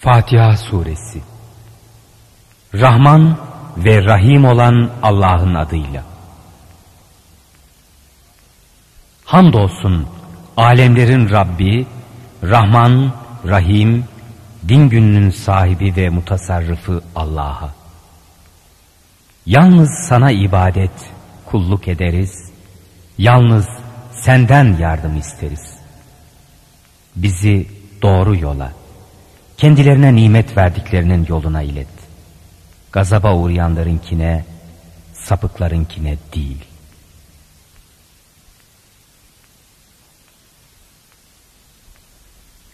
Fatiha Suresi Rahman ve Rahim olan Allah'ın adıyla. Hamdolsun alemlerin Rabbi, Rahman, Rahim, din gününün sahibi ve mutasarrıfı Allah'a. Yalnız sana ibadet, kulluk ederiz, yalnız senden yardım isteriz. Bizi doğru yola, kendilerine nimet verdiklerinin yoluna ilet. Gazaba uğrayanlarınkine, sapıklarınkine değil.